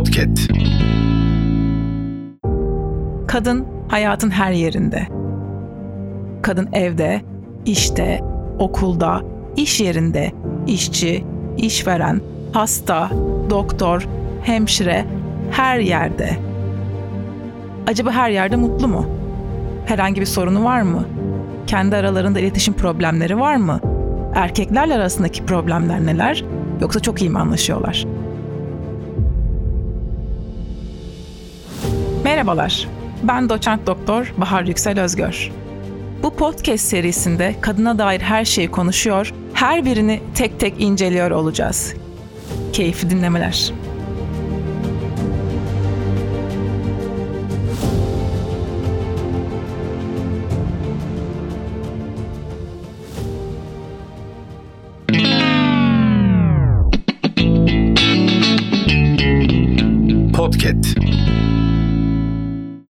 Podcast. Kadın hayatın her yerinde. Kadın evde, işte, okulda, iş yerinde, işçi, işveren, hasta, doktor, hemşire, her yerde. Acaba her yerde mutlu mu? Herhangi bir sorunu var mı? Kendi aralarında iletişim problemleri var mı? Erkeklerle arasındaki problemler neler? Yoksa çok iyi mi anlaşıyorlar? Merhabalar. Ben doçent doktor Bahar Yüksel Özgör. Bu podcast serisinde kadına dair her şeyi konuşuyor, her birini tek tek inceliyor olacağız. Keyifli dinlemeler. Podcast.